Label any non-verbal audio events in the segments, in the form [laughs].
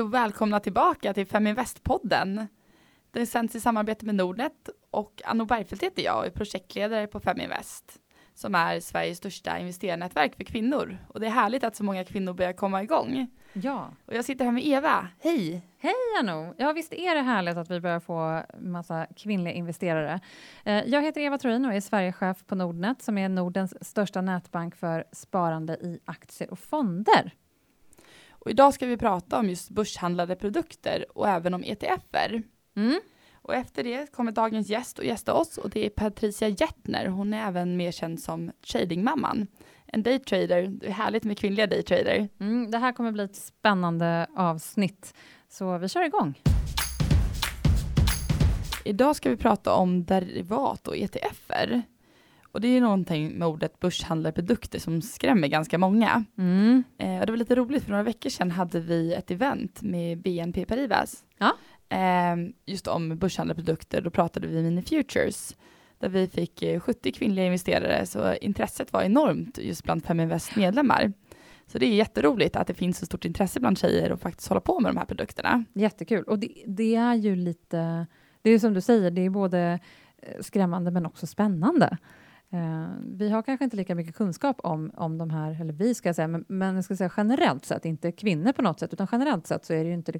Hej och välkomna tillbaka till Feminvest-podden. Den sänds i samarbete med Nordnet och Anno Bergfeldt heter jag och är projektledare på Feminvest som är Sveriges största investerarnätverk för kvinnor. Och det är härligt att så många kvinnor börjar komma igång. Ja. Och jag sitter här med Eva. Hej! Hej Anno! Ja visst är det härligt att vi börjar få massa kvinnliga investerare. Eh, jag heter Eva Troin och är Sverigechef på Nordnet som är Nordens största nätbank för sparande i aktier och fonder. Och idag ska vi prata om just börshandlade produkter och även om ETFer. Mm. Och efter det kommer dagens gäst och gästa oss och det är Patricia Jettner. Hon är även mer känd som tradingmamman. En daytrader. Det är härligt med kvinnliga daytrader. Mm, det här kommer bli ett spännande avsnitt, så vi kör igång. Idag ska vi prata om derivat och ETFer. Och det är någonting med ordet börshandlade produkter som skrämmer ganska många. Mm. Eh, och det var lite roligt, för några veckor sedan hade vi ett event med BNP Paribas. Ja. Eh, just om börshandlade produkter, då pratade vi Mini Futures. Där vi fick eh, 70 kvinnliga investerare, så intresset var enormt just bland Feminvest medlemmar. Så det är jätteroligt att det finns så stort intresse bland tjejer och faktiskt hålla på med de här produkterna. Jättekul. Och det, det är ju lite, det är som du säger, det är både eh, skrämmande men också spännande. Uh, vi har kanske inte lika mycket kunskap om, om de här, eller vi ska säga, men, men jag ska säga generellt sett, inte kvinnor på något sätt, utan generellt sett så är det ju inte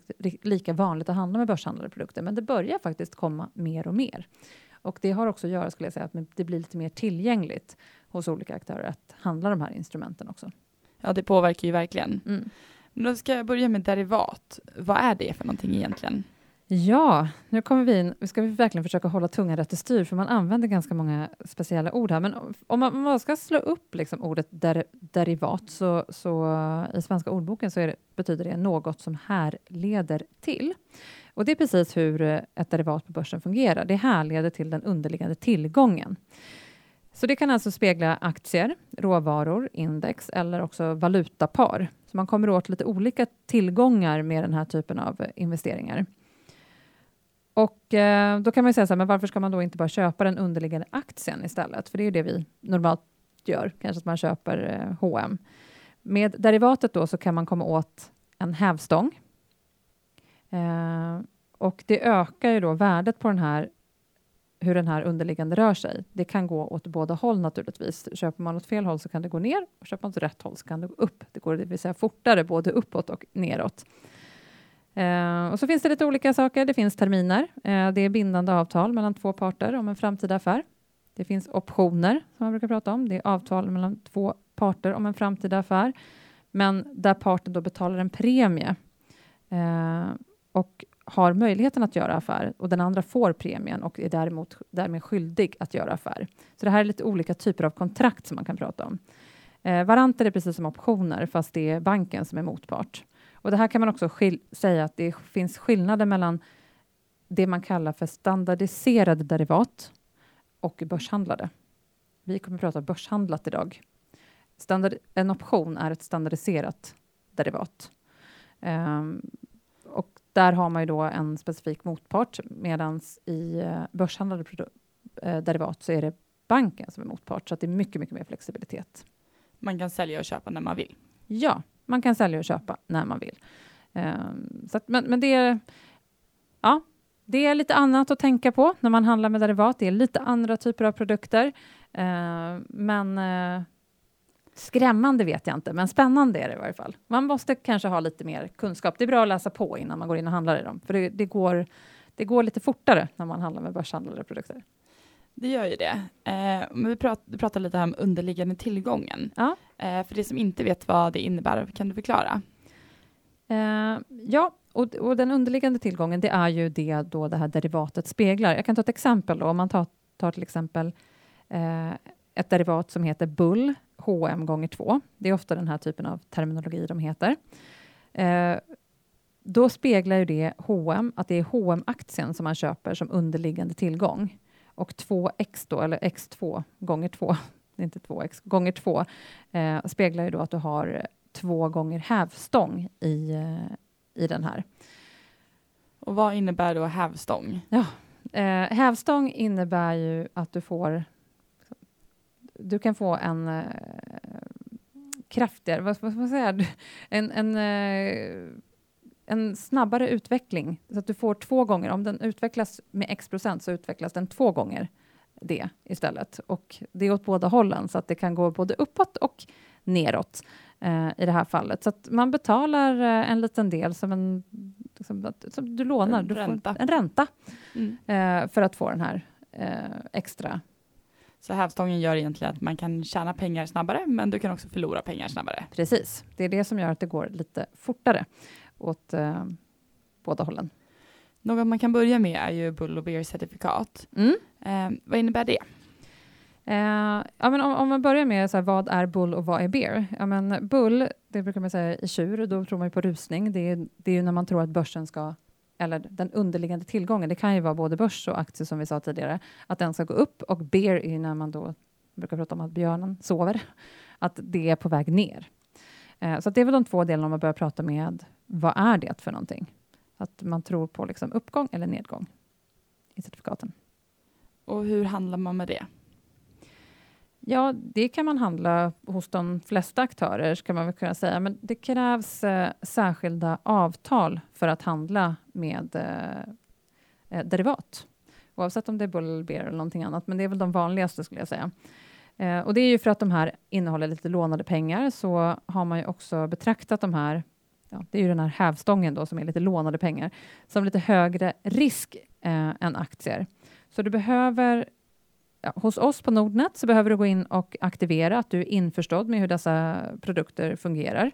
lika vanligt att handla med börshandlade produkter, men det börjar faktiskt komma mer och mer. Och det har också att göra, skulle jag säga, att det blir lite mer tillgängligt hos olika aktörer att handla de här instrumenten också. Ja, det påverkar ju verkligen. Mm. Då ska jag börja med derivat. Vad är det för någonting egentligen? Ja, nu kommer vi in. Nu ska vi verkligen försöka hålla tungan rätt i styr, för man använder ganska många speciella ord här. Men om man, om man ska slå upp liksom ordet der, derivat, så, så eh, i svenska ordboken så det, betyder det något som härleder till. Och det är precis hur eh, ett derivat på börsen fungerar. Det härleder till den underliggande tillgången. Så det kan alltså spegla aktier, råvaror, index eller också valutapar. Så man kommer åt lite olika tillgångar med den här typen av eh, investeringar. Och eh, då kan man säga så här, men varför ska man då inte bara köpa den underliggande aktien istället? För det är det vi normalt gör, kanske att man köper eh, H&M. Med derivatet då så kan man komma åt en hävstång. Eh, och det ökar ju då värdet på den här hur den här underliggande rör sig. Det kan gå åt båda håll naturligtvis. Köper man åt fel håll så kan det gå ner och köper man åt rätt håll så kan det gå upp. Det går det vill säga fortare både uppåt och neråt. Eh, och så finns det lite olika saker. Det finns terminer. Eh, det är bindande avtal mellan två parter om en framtida affär. Det finns optioner som man brukar prata om. Det är avtal mellan två parter om en framtida affär, men där parten då betalar en premie eh, och har möjligheten att göra affär och den andra får premien och är däremot därmed skyldig att göra affär. Så det här är lite olika typer av kontrakt som man kan prata om. Eh, varanter är precis som optioner, fast det är banken som är motpart. Och det här kan man också säga att det finns skillnader mellan det man kallar för standardiserade derivat och börshandlade. Vi kommer att prata börshandlat idag. Standard, en option är ett standardiserat derivat. Um, och där har man ju då en specifik motpart, medan i uh, börshandlade uh, derivat så är det banken som är motpart, så att det är mycket, mycket mer flexibilitet. Man kan sälja och köpa när man vill. Ja, man kan sälja och köpa när man vill. Um, så att, men, men det är, ja, det är lite annat att tänka på när man handlar med derivat. Det är lite andra typer av produkter. Uh, men uh, skrämmande vet jag inte, men spännande är det i varje fall. Man måste kanske ha lite mer kunskap. Det är bra att läsa på innan man går in och handlar i dem, för det, det går, det går lite fortare när man handlar med börshandlade produkter. Det gör ju det. Eh, men vi pratar, pratar lite om underliggande tillgången. Ja. Eh, för det som inte vet vad det innebär, kan du förklara? Eh, ja, och, och, den underliggande tillgången, det är ju det då det här derivatet speglar. Jag kan ta ett exempel då. Om man tar, tar till exempel eh, ett derivat som heter Bull, HM gånger 2. Det är ofta den här typen av terminologi de heter. Eh, då speglar ju det H&M att det är hm aktien som man köper som underliggande tillgång. Och 2x då, eller x2 gånger 2, [laughs] det är inte 2x, gånger 2, eh, speglar ju då att du har två gånger hävstång i, eh, i den här. Och vad innebär då hävstång? Ja, eh, hävstång innebär ju att du får du kan få en eh, kraftigare, vad ska man säga, en, en eh, en snabbare utveckling, så att du får två gånger, om den utvecklas med x procent så utvecklas den två gånger det istället. Och det är åt båda hållen, så att det kan gå både uppåt och neråt eh, i det här fallet. Så att man betalar eh, en liten del som en liksom, som du lånar, En du ränta. en ränta Mm. eh, för att få den här eh, extra. Så hävstången gör egentligen att man kan tjäna pengar snabbare, men du kan också förlora pengar snabbare. Precis, det är det som gör att det går lite fortare åt eh, båda hållen. Något man kan börja med är ju Bull och Beer-certifikat. Mm. Eh, vad innebär det? Eh, ja, men om, om man börjar med så här, vad är bull och vad är beer? Ja, men bull, det brukar man säga i tjur, då tror man ju på rusning. Det är, det är ju när man tror att börsen ska, eller den underliggande tillgången, det kan ju vara både börs och aktier som vi sa tidigare, att den ska gå upp och beer är ju när man då brukar prata om att björnen sover, att det är på väg ner. Eh, så det är väl de två delarna man börjar prata med vad är det för någonting? Att man tror på liksom uppgång eller nedgång i certifikaten. Och hur handlar man med det? Ja, det kan man handla hos de flesta aktörer, ska man väl kunna säga. Men det krävs eh, särskilda avtal för att handla med eh, eh, derivat. Oavsett om det är bull, beer eller någonting annat, men det är väl de vanligaste skulle jag säga. Eh, och det är ju för att de här innehåller lite lånade pengar, så har man ju också betraktat de här, ja, det är ju den här hävstången då, som är lite lånade pengar, som lite högre risk eh, än aktier. Så du behöver ja, hos oss på Nordnet så behöver du gå in och aktivera att du är införstådd med hur dessa produkter fungerar.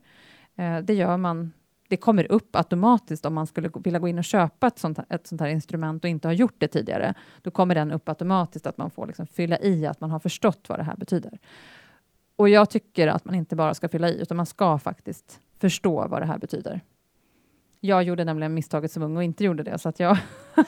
Eh, det gör man. Det kommer upp automatiskt om man skulle vilja gå in och köpa ett sånt, här, ett sånt här instrument och inte har gjort det tidigare. Då kommer den upp automatiskt att man får liksom fylla i att man har förstått vad det här betyder. Och jag tycker att man inte bara ska fylla i, utan man ska faktiskt förstå vad det här betyder. Jag gjorde nämligen misstaget som ung och inte gjorde det, så att jag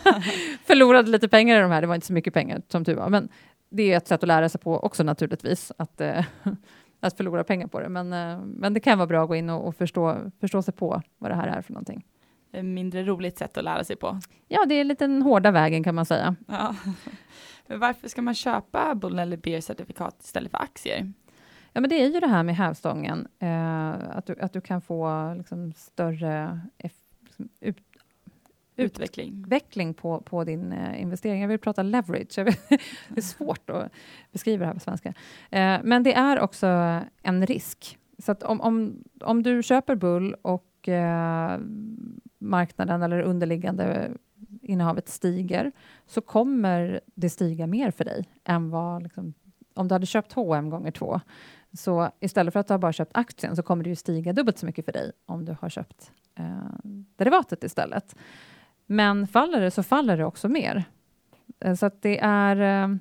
[laughs] förlorade lite pengar i de här. Det var inte så mycket pengar som tur var, men det är ett sätt att lära sig på också naturligtvis, att, eh, [laughs] att förlora pengar på det. Men, eh, men det kan vara bra att gå in och, och förstå, förstå sig på vad det här är för någonting. Ett mindre roligt sätt att lära sig på. Ja, det är lite den hårda vägen kan man säga. Ja. [laughs] Men varför ska man köpa Bull eller Beer-certifikat istället för aktier? Ja, men det är ju det här med hävstången, eh, att, du, att du kan få liksom, större eff, liksom, ut, Utveckling. utveckling på, på din eh, investering. Jag vill prata leverage. Vet, [laughs] det är svårt att beskriva det här på svenska. Eh, men det är också en risk. Så om, om, om du köper Bull och eh, marknaden eller underliggande innehavet stiger så kommer det stiga mer för dig än vad liksom, om du hade köpt H&M gånger två. Så istället för att du har bara köpt aktien så kommer det ju stiga dubbelt så mycket för dig om du har köpt eh, derivatet istället. Men faller det så faller det också mer. Eh, Så att det är... eh,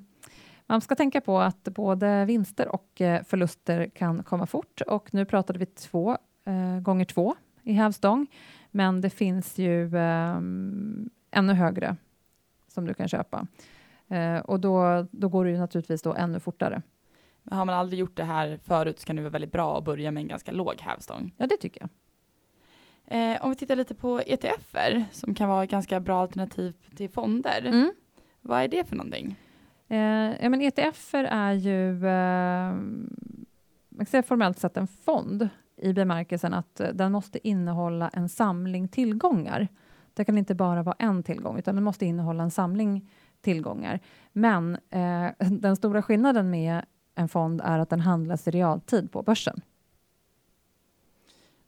Man ska tänka på att både vinster och eh, förluster kan komma fort och nu pratade vi två eh, gånger två i hävstång, men det finns ju eh, ännu högre som du kan köpa. Eh, och då, då går det ju naturligtvis då ännu fortare. Har man aldrig gjort det här förut så kan det vara väldigt bra att börja med en ganska låg hävstång. Ja, det tycker jag. Eh, om vi tittar lite på ETFer som kan vara ett ganska bra alternativ till fonder. Mm. Vad är det för någonting? Eh, ja, men ETFer är ju eh, man kan säga formellt sett en fond i bemärkelsen att eh, den måste innehålla en samling tillgångar. Det kan inte bara vara en tillgång, utan den måste innehålla en samling tillgångar. Men eh, [laughs] den stora skillnaden med en fond är att den handlas i realtid på börsen.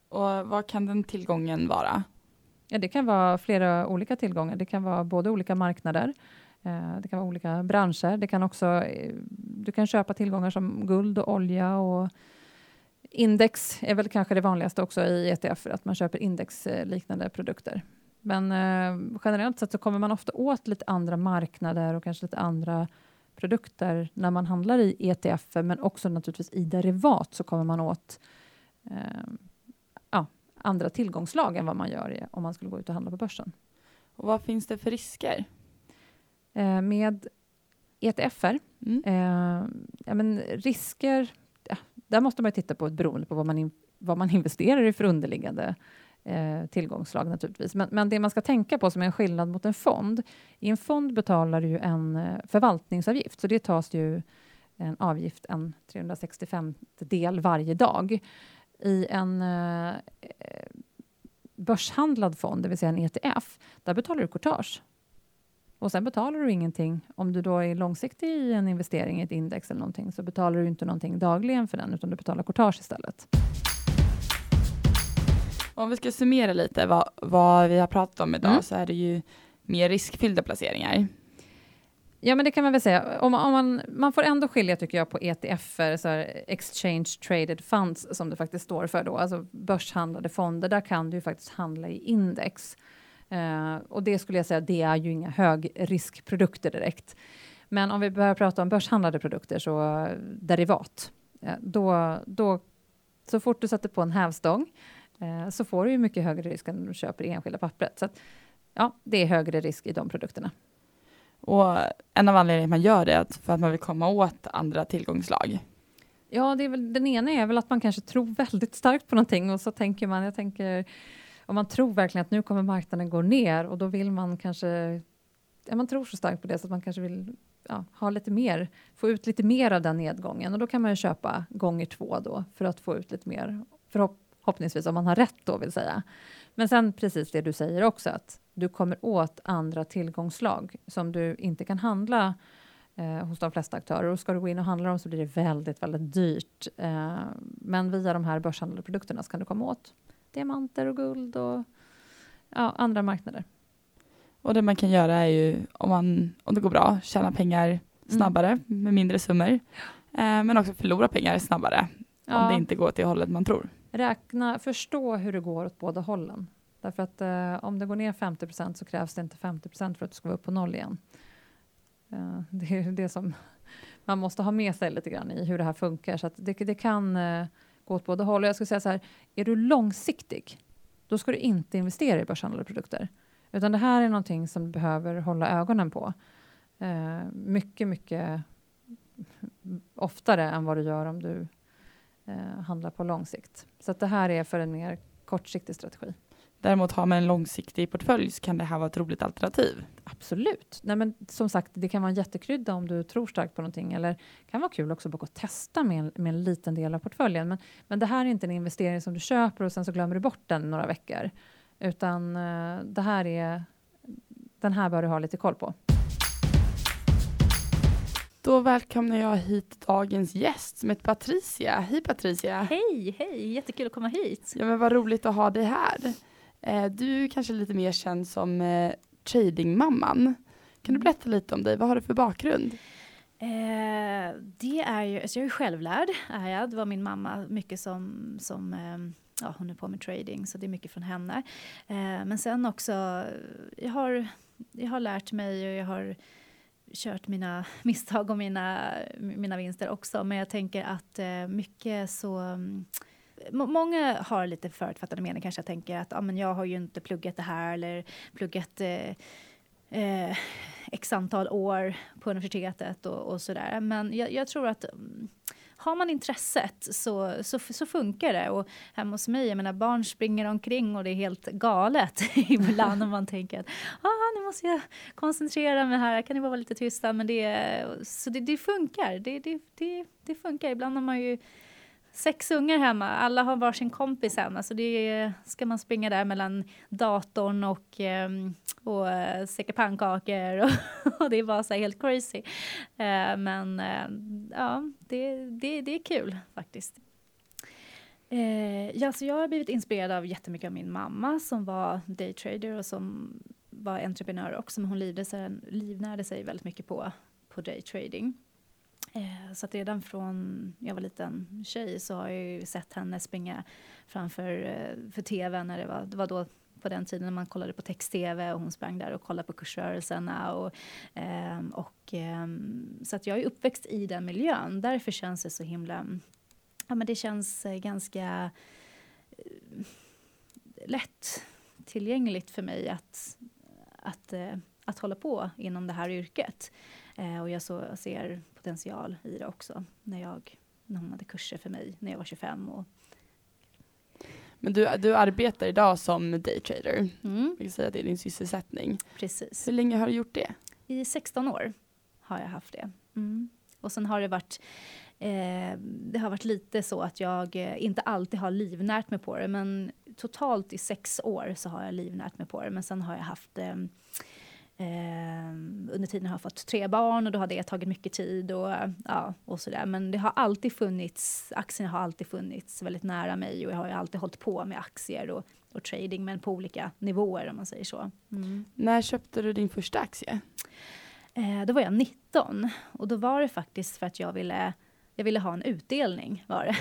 Och vad kan den tillgången vara? Ja, det kan vara flera olika tillgångar. Det kan vara både olika marknader, eh, det kan vara olika branscher. Det kan också, eh, du kan köpa tillgångar som guld och olja och index är väl kanske det vanligaste också i ETF, att man köper indexliknande produkter. Men eh, generellt sett så kommer man ofta åt lite andra marknader och kanske lite andra produkter när man handlar i ETF, men också naturligtvis i derivat så kommer man åt eh, ja, andra tillgångslag än vad man gör om man skulle gå ut och handla på börsen. Och vad finns det för risker? Eh, med ETFer, Mm. eh, ja, men risker, ja, där måste man titta på ett beroende på vad man, in, vad man [laughs] investerar i för underliggande eh, tillgångsslag naturligtvis. Men, men det man ska tänka på som är en skillnad mot en fond, i en fond betalar du ju en eh, förvaltningsavgift, så det tas ju en avgift, en 365 del varje dag. I en, eh, börshandlad fond, det vill säga en ETF, där betalar du courtage. Och sen betalar du ingenting. Om du då är långsiktig i en investering i ett index eller någonting så betalar du inte någonting dagligen för den utan du betalar courtage istället. Om vi ska summera lite vad, vad vi har pratat om idag Mm. så är det ju mer riskfyllda placeringar. Ja, men det kan man väl säga. Om, om man, man får ändå skilja, tycker jag, på ETFer, så här, Exchange Traded Funds, som det faktiskt står för då, alltså börshandlade fonder. Där kan du ju faktiskt handla i index. Eh, och det skulle jag säga, det är ju inga högriskprodukter direkt. Men om vi börjar prata om börshandlade produkter, så eh, derivat, eh, då, då, så fort du sätter på en hävstång, eh, så får du ju mycket högre risk än om du köper det enskilda pappret. Så att, ja, det är högre risk i de produkterna. Och en av anledningarna att man gör det är att för att man vill komma åt andra tillgångslag. Ja, det är väl, den ena är väl att man kanske tror väldigt starkt på någonting och så tänker man, jag tänker, om man tror verkligen att nu kommer marknaden gå ner och då vill man kanske, ja, man tror så starkt på det så att man kanske vill ja, ha lite mer, få ut lite mer av den nedgången och då kan man ju köpa gånger två då för att få ut lite mer, förhopp, förhoppningsvis om man har rätt då vill säga. Men sen precis det du säger också att du kommer åt andra tillgångslag som du inte kan handla eh, hos de flesta aktörer. Och ska du gå in och handla dem så blir det väldigt, väldigt dyrt. Eh, men via de här börshandlade produkterna så kan du komma åt diamanter och guld och ja, andra marknader. Och det man kan göra är ju om, man, om det går bra, tjäna pengar snabbare med mindre summor. Eh, men också förlora pengar snabbare om Ja, det inte går till hållet man tror räkna, förstå hur det går åt båda hållen. Därför att eh, om det går ner 50% så krävs det inte 50% för att du ska vara upp på noll igen. Eh, det är det som [laughs] man måste ha med sig lite grann i hur det här funkar. Så att det, det kan eh, gå åt båda håll. Och Jag skulle säga så här, är du långsiktig, då ska du inte investera i börshandlade produkter. Utan det här är någonting som du behöver hålla ögonen på. Eh, mycket, mycket oftare än vad du gör om du eh, handlar på lång sikt. Så det här är för en mer kortsiktig strategi. Däremot har man en långsiktig portfölj så kan det här vara ett roligt alternativ. Absolut. Nej, men som sagt, det kan vara en jättekrydda om du tror starkt på någonting. Eller kan vara kul också att gå och testa med en, med en liten del av portföljen. Men, men det här är inte en investering som du köper och sen så glömmer du bort den några veckor. Utan eh, det här är, den här bör du ha lite koll på. Då välkomnar jag hit dagens gäst som heter Patricia. Hej Patricia! Hej, hej, jättekul att komma hit. Ja, men vad roligt att ha dig här. Eh, du är kanske lite mer känd som eh, tradingmamman. Kan du berätta lite om dig? Vad har du för bakgrund? Eh, det är ju, alltså jag är självlärd, är jag. Det var min mamma mycket som, som eh, ja, hon är på med trading, så det är mycket från henne. Eh, men sen också, jag har, jag har lärt mig och jag har kört mina [laughs] misstag och mina, mina vinster också. Men jag tänker att eh, mycket så... Mm, många har lite förutfattade meningar kanske. Jag tänker att ah, men jag har ju inte pluggat det här eller pluggat eh, eh, x antal år på universitetet och, och sådär. Men jag, jag tror att mm, har man intresset så, så, så funkar det. Och hemma hos mig, jag menar barn springer omkring och det är helt galet [laughs] ibland om man tänker att ah, nu måste jag koncentrera mig här, kan ni bara vara lite tysta? Men det, så det, det funkar, det, det, det, det funkar. Ibland har man ju sex ungar hemma, alla har varsin kompis hemma, så det är, ska man springa där mellan datorn och, ehm, och eh, pannkakor och, [laughs] och det är bara så helt crazy. Eh, men eh, ja, det, det, det är kul faktiskt. Eh, ja, så jag har blivit inspirerad av jättemycket av min mamma som var daytrader och som var entreprenör också, men hon livnärde sig, livnärde sig väldigt mycket på, på daytrading. Eh, så att redan från jag var liten tjej så har jag ju sett henne springa framför eh, för tv när det var, det var då på den tiden när man kollade på text-tv och hon sprang där och kollade på kursrörelserna. Och, eh, och, eh, så att jag är uppväxt i den miljön. Därför känns det så himla... Ja, men det känns eh, ganska eh, lätt tillgängligt för mig att, att, eh, att hålla på inom det här yrket. Eh, och jag så, ser potential i det också när jag när hon hade kurser för mig när jag var 25. Och, men du, du arbetar idag som daytrader. mm, Jag kan säga att det är din sysselsättning. precis. Hur länge har du gjort det? I 16 år har jag haft det. Mm. Och sen har det varit eh, det har varit lite så att jag eh, inte alltid har livnärt mig på det, men totalt i sex år så har jag livnärt mig på det. Men sen har jag haft eh, Eh, under tiden har jag fått tre barn och då har det tagit mycket tid och, ja, och sådär. Men det har alltid funnits, aktierna har alltid funnits väldigt nära mig och jag har alltid hållit på med aktier och, och trading men på olika nivåer om man säger så. Mm. När köpte du din första aktie? Eh, då var jag 19 och då var det faktiskt för att jag ville jag ville ha en utdelning var det.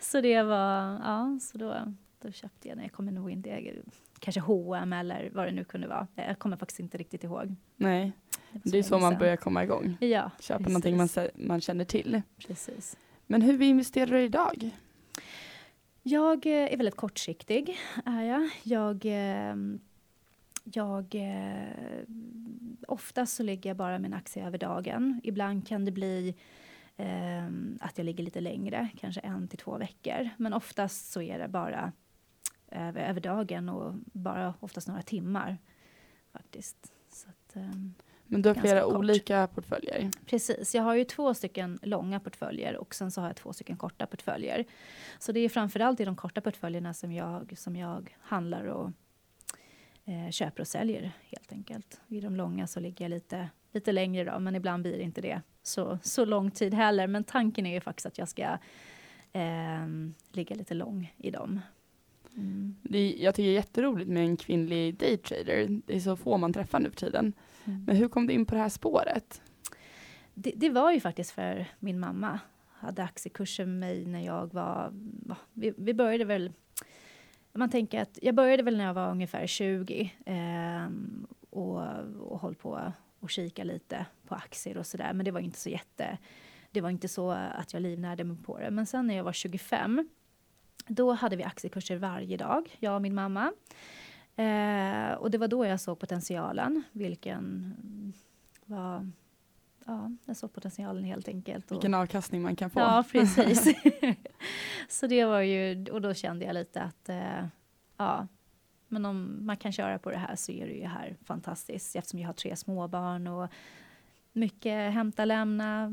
[laughs] så det var, ja, så då, då köpte jag den. Jag kommer nog inte, kanske H&M eller vad det nu kunde vara. Jag kommer faktiskt inte riktigt ihåg. Nej, det, det är så man börjar komma igång. Ja, Köpa precis. någonting man, man känner till. Precis. Men hur investerar du idag? Jag eh, är väldigt kortsiktig, är jag. Jag, ehm, jag eh, oftast så ligger jag bara en aktie över dagen. Ibland kan det bli eh, att jag ligger lite längre, kanske en till två veckor. Men oftast så är det bara över, över dagen och bara oftast några timmar. faktiskt. Att, um, Men du har flera kort. olika portföljer? Precis, jag har ju två stycken långa portföljer och sen så har jag två stycken korta portföljer. Så det är framförallt i de korta portföljerna som jag, som jag handlar och eh, köper och säljer helt enkelt. I de långa så ligger jag lite, lite längre då, men ibland blir det inte det så, så lång tid heller. Men tanken är ju faktiskt att jag ska eh, ligga lite lång i dem. Mm. Det, jag tycker det är jätteroligt med en kvinnlig daytrader. Det är så få man träffar nu för tiden. Mm. Men hur kom du in på det här spåret? Det, det, var ju faktiskt för min mamma. Hade aktiekurser med mig när jag var... Vi, vi började väl... Man tänker att jag började väl när jag var ungefär 20 eh, och, och höll på och kika lite på aktier och sådär. Men det var inte så jätte... Det var inte så att jag livnärde mig på det. Men sen när jag var 25 då hade vi aktiekurser varje dag, jag och min mamma. Eh, och det var då jag såg potentialen, vilken var... Ja, jag såg potentialen helt enkelt. Vilken avkastning man kan få. Ja, [laughs] precis. [laughs] så det var ju, och då kände jag lite att, eh, ja, men om man kan köra på det här så är det ju här fantastiskt eftersom jag har tre småbarn och mycket hämta, lämna,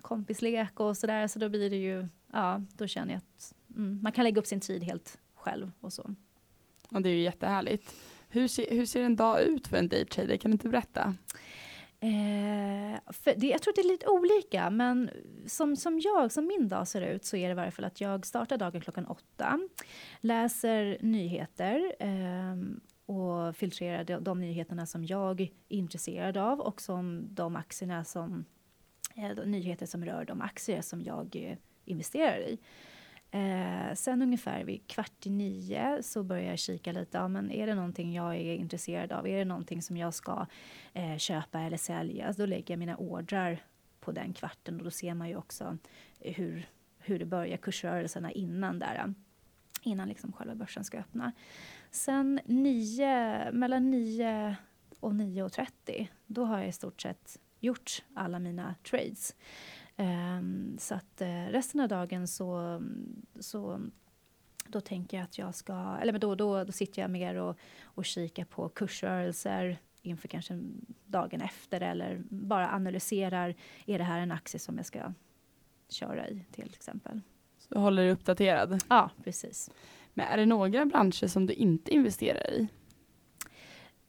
kompislek och sådär. Så då blir det ju, ja, då känner jag att mm, man kan lägga upp sin tid helt själv och så. Ja, det är ju jättehärligt. Hur ser, hur ser en dag ut för en daytrader? Kan du inte berätta? Eh, det, jag tror det är lite olika, men som, som jag, som min dag ser ut så är det i varje fall att jag startar dagen klockan åtta, läser nyheter eh, och filtrerar de, de, nyheterna som jag är intresserad av och som de aktierna som, eh, de nyheter som rör de aktier som jag eh, investerar i. Eh, sen ungefär vid kvart i nio så börjar jag kika lite. Ja, men är det någonting jag är intresserad av? Är det någonting som jag ska eh, köpa eller sälja? Så då lägger jag mina ordrar på den kvarten och då ser man ju också hur, hur det börjar kursrörelserna innan där. Innan liksom själva börsen ska öppna. Sen nio, mellan 9 och 9.30 då har jag i stort sett gjort alla mina trades. Um, så att uh, resten av dagen så, så då tänker jag att jag ska, eller då, då, då sitter jag mer och, och kikar på kursrörelser inför kanske dagen efter eller bara analyserar, är det här en aktie som jag ska köra i till exempel. Så du håller dig uppdaterad? Ja, precis. Men är det några branscher som du inte investerar i?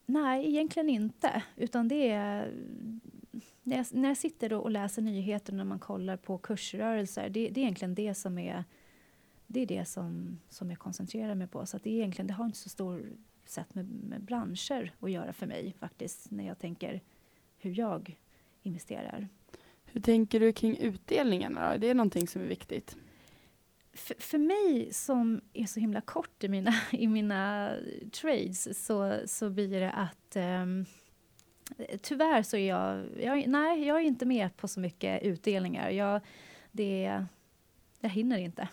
Nej, egentligen inte, utan det är jag, när jag sitter och läser nyheter när man kollar på kursrörelser, det, det, är egentligen det som är det är det som, som jag koncentrerar mig på. Så det, är egentligen, det har inte så stor sätt med, med branscher att göra för mig faktiskt, när jag tänker hur jag investerar. Hur tänker du kring utdelningarna? Då? Är det någonting som är viktigt? För, för mig som är så himla kort i mina, i mina trades så, så blir det att um, Tyvärr så är jag, jag, nej, jag är inte med på så mycket utdelningar. Jag, det, jag hinner inte.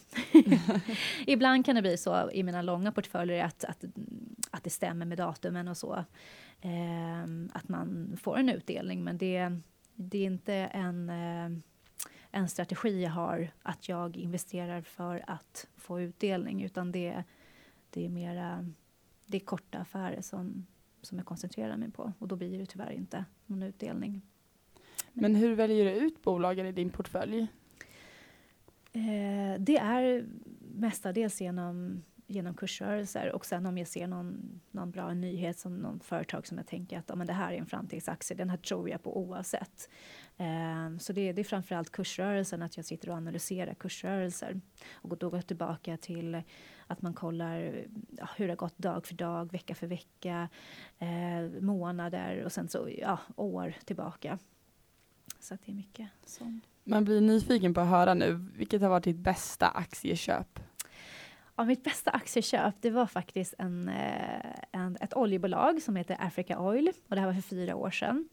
[laughs] Ibland kan det bli så i mina långa portföljer att, att, att det stämmer med datumen och så. Eh, att man får en utdelning, men det, det är inte en, eh, en strategi jag har att jag investerar för att få utdelning, utan det, det är mera det är korta affärer som, som jag koncentrerar mig på och då blir det tyvärr inte någon utdelning. Men hur väljer du ut bolagen i din portfölj? Eh, det är mestadels genom, genom kursrörelser och sen om jag ser någon, någon bra nyhet som någon företag som jag tänker att ja, men det här är en framtidsaktie, den här tror jag på oavsett. Eh, så det, det är framförallt kursrörelsen, att jag sitter och analyserar kursrörelser och då går jag tillbaka till att man kollar ja, hur det har gått dag för dag, vecka för vecka, eh, månader och sen så ja, år tillbaka. Så att det är mycket sånt. Man blir nyfiken på att höra nu, vilket har varit ditt bästa aktieköp? Ja, mitt bästa aktieköp det var faktiskt en, eh, en, ett oljebolag som heter Africa Oil och det här var för fyra år sedan.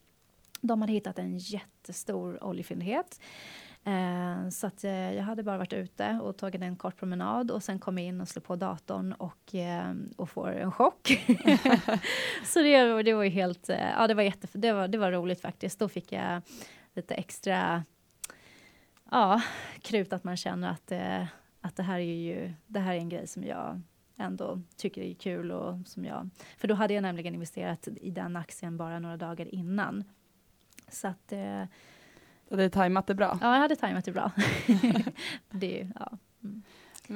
De hade hittat en jättestor oljefyndighet. Eh, så att, eh, jag hade bara varit ute och tagit en kort promenad och sen kom jag in och slog på datorn och, eh, och får en chock. [laughs] så det, det var ju helt, eh, ja det var jätte, det var, det var roligt faktiskt. Då fick jag lite extra ja, krut att man känner att, eh, att det här är ju det här är en grej som jag ändå tycker är kul och som jag, för då hade jag nämligen investerat i den aktien bara några dagar innan. Så att eh, Du hade tajmat det bra? Ja, jag hade tajmat det bra. [laughs] det, ja. Mm.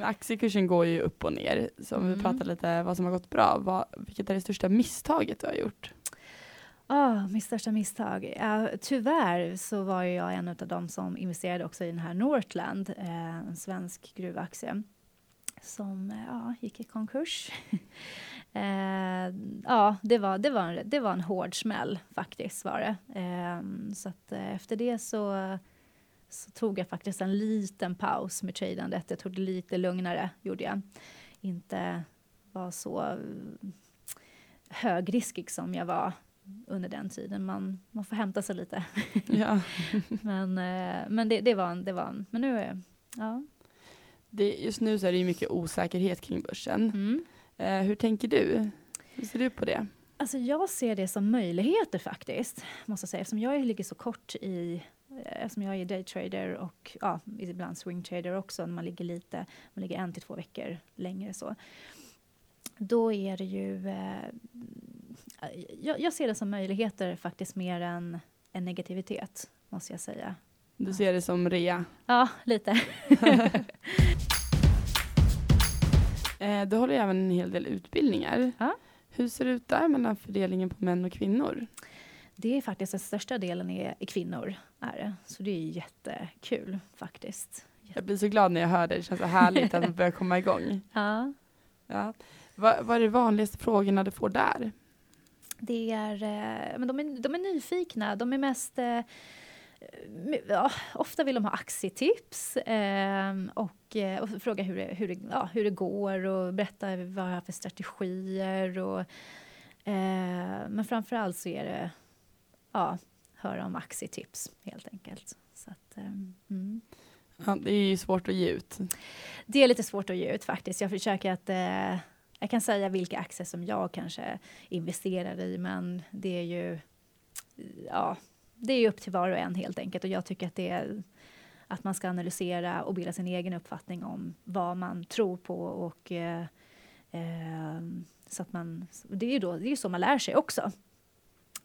Aktiekursen går ju upp och ner, så om mm. vi pratar lite vad som har gått bra, vad, vilket är det största misstaget du har gjort? Oh, mitt största misstag? Uh, tyvärr så var jag en av de som investerade också i den här Northland, uh, en svensk gruvaktie som eh, ja, gick i konkurs. [laughs] eh, ja, det var, det, var en, det var en hård smäll faktiskt var det. Ehm, så att eh, efter det så, så tog jag faktiskt en liten paus med tradandet. Jag tog det lite lugnare, gjorde jag. Inte var så högriskig som jag var under den tiden. Man, man får hämta sig lite. Ja. [laughs] men eh, men det, det, var en, det var en, men nu är ja. Det, just nu så är det ju mycket osäkerhet kring börsen. Mm. Eh, hur tänker du? Hur ser du på det? Alltså jag ser det som möjligheter faktiskt, måste jag säga. Eftersom jag ligger så kort i, eh, eftersom jag är daytrader och ja, ibland swingtrader också, när man ligger lite, man ligger en till två veckor längre så. Då är det ju eh, jag, jag, ser det som möjligheter faktiskt mer än, än negativitet, måste jag säga. Du ser det som rea? Ja, lite. [laughs] eh, du håller även en hel del utbildningar. Ja. Hur ser det ut där mellan fördelningen på män och kvinnor? Det är faktiskt den största delen är, är kvinnor. Är det. Så det är jättekul faktiskt. Jag blir så glad när jag hör det. Det känns så härligt att [laughs] man börjar komma igång. Ja. ja. Vad, vad är de vanligaste frågorna du får där? Det är, eh, men de, är, de är nyfikna, de är mest eh, Ja, ofta vill de ha aktietips eh, och, och fråga hur det, hur, det, ja, hur det går och berätta vad jag har för strategier. Och, men framför allt så är det ja, höra om aktietips helt enkelt. Så att, mm. ja, det är ju svårt att ge ut. Det är lite svårt att ge ut faktiskt. Jag försöker att jag kan säga vilka aktier som jag kanske investerar i, men det är ju ja, det är upp till var och en helt enkelt. Och jag tycker att det är att man ska analysera och bilda sin egen uppfattning om vad man tror på och eh, eh, så att man, det är ju då, det är så man lär sig också,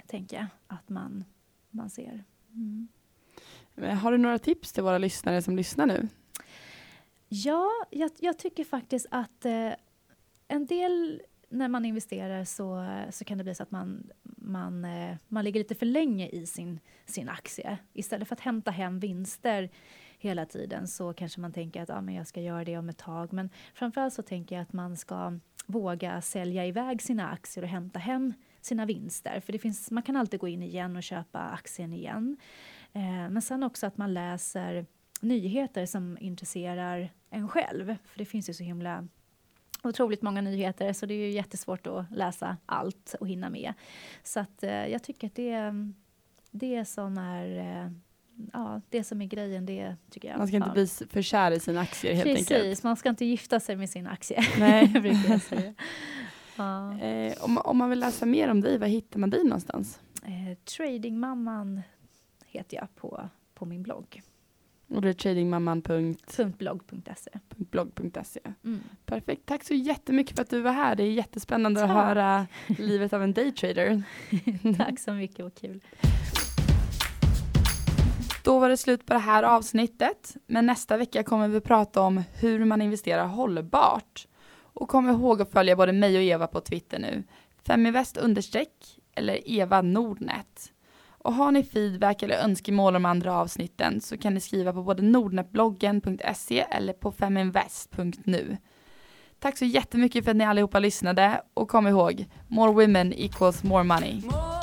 tänker jag, att man, man ser. Mm. Har du några tips till våra lyssnare som lyssnar nu? Ja, jag, jag tycker faktiskt att eh, en del när man investerar så, så kan det bli så att man, man, eh, man ligger lite för länge i sin, sin aktie. Istället för att hämta hem vinster hela tiden så kanske man tänker att ah, men jag ska göra det om ett tag. Men framförallt så tänker jag att man ska våga sälja iväg sina aktier och hämta hem sina vinster. För det finns, man kan alltid gå in igen och köpa aktien igen. Eh, men sen också att man läser nyheter som intresserar en själv. För det finns ju så himla otroligt många nyheter så det är ju jättesvårt att läsa allt och hinna med. Så att eh, jag tycker att det, det som är eh, ja, det som är grejen, det tycker jag. Man ska inte bli för kär i sina aktier helt Precis, enkelt. Man ska inte gifta sig med sin aktie. [laughs] Nej. [laughs] ja. [laughs] eh, om, om man vill läsa mer om dig, var hittar man dig någonstans? Eh, Tradingmamman heter jag på, på min blogg. Och det är tradingmamman.blogg.se. Blogg.se. Mm. Perfekt. Tack så jättemycket för att du var här. Det är jättespännande Tack. att höra [laughs] livet av en daytrader. [laughs] Tack så mycket, vad kul. Då var det slut på det här avsnittet, men nästa vecka kommer vi prata om hur man investerar hållbart. Och kom ihåg att följa både mig och Eva på Twitter nu. Feminvest understreck eller Eva Nordnet. Och har ni feedback eller önskemål om andra avsnitten så kan ni skriva på både nordnetbloggen.se eller på feminvest.nu. Tack så jättemycket för att ni allihopa lyssnade och kom ihåg, more women equals more money. More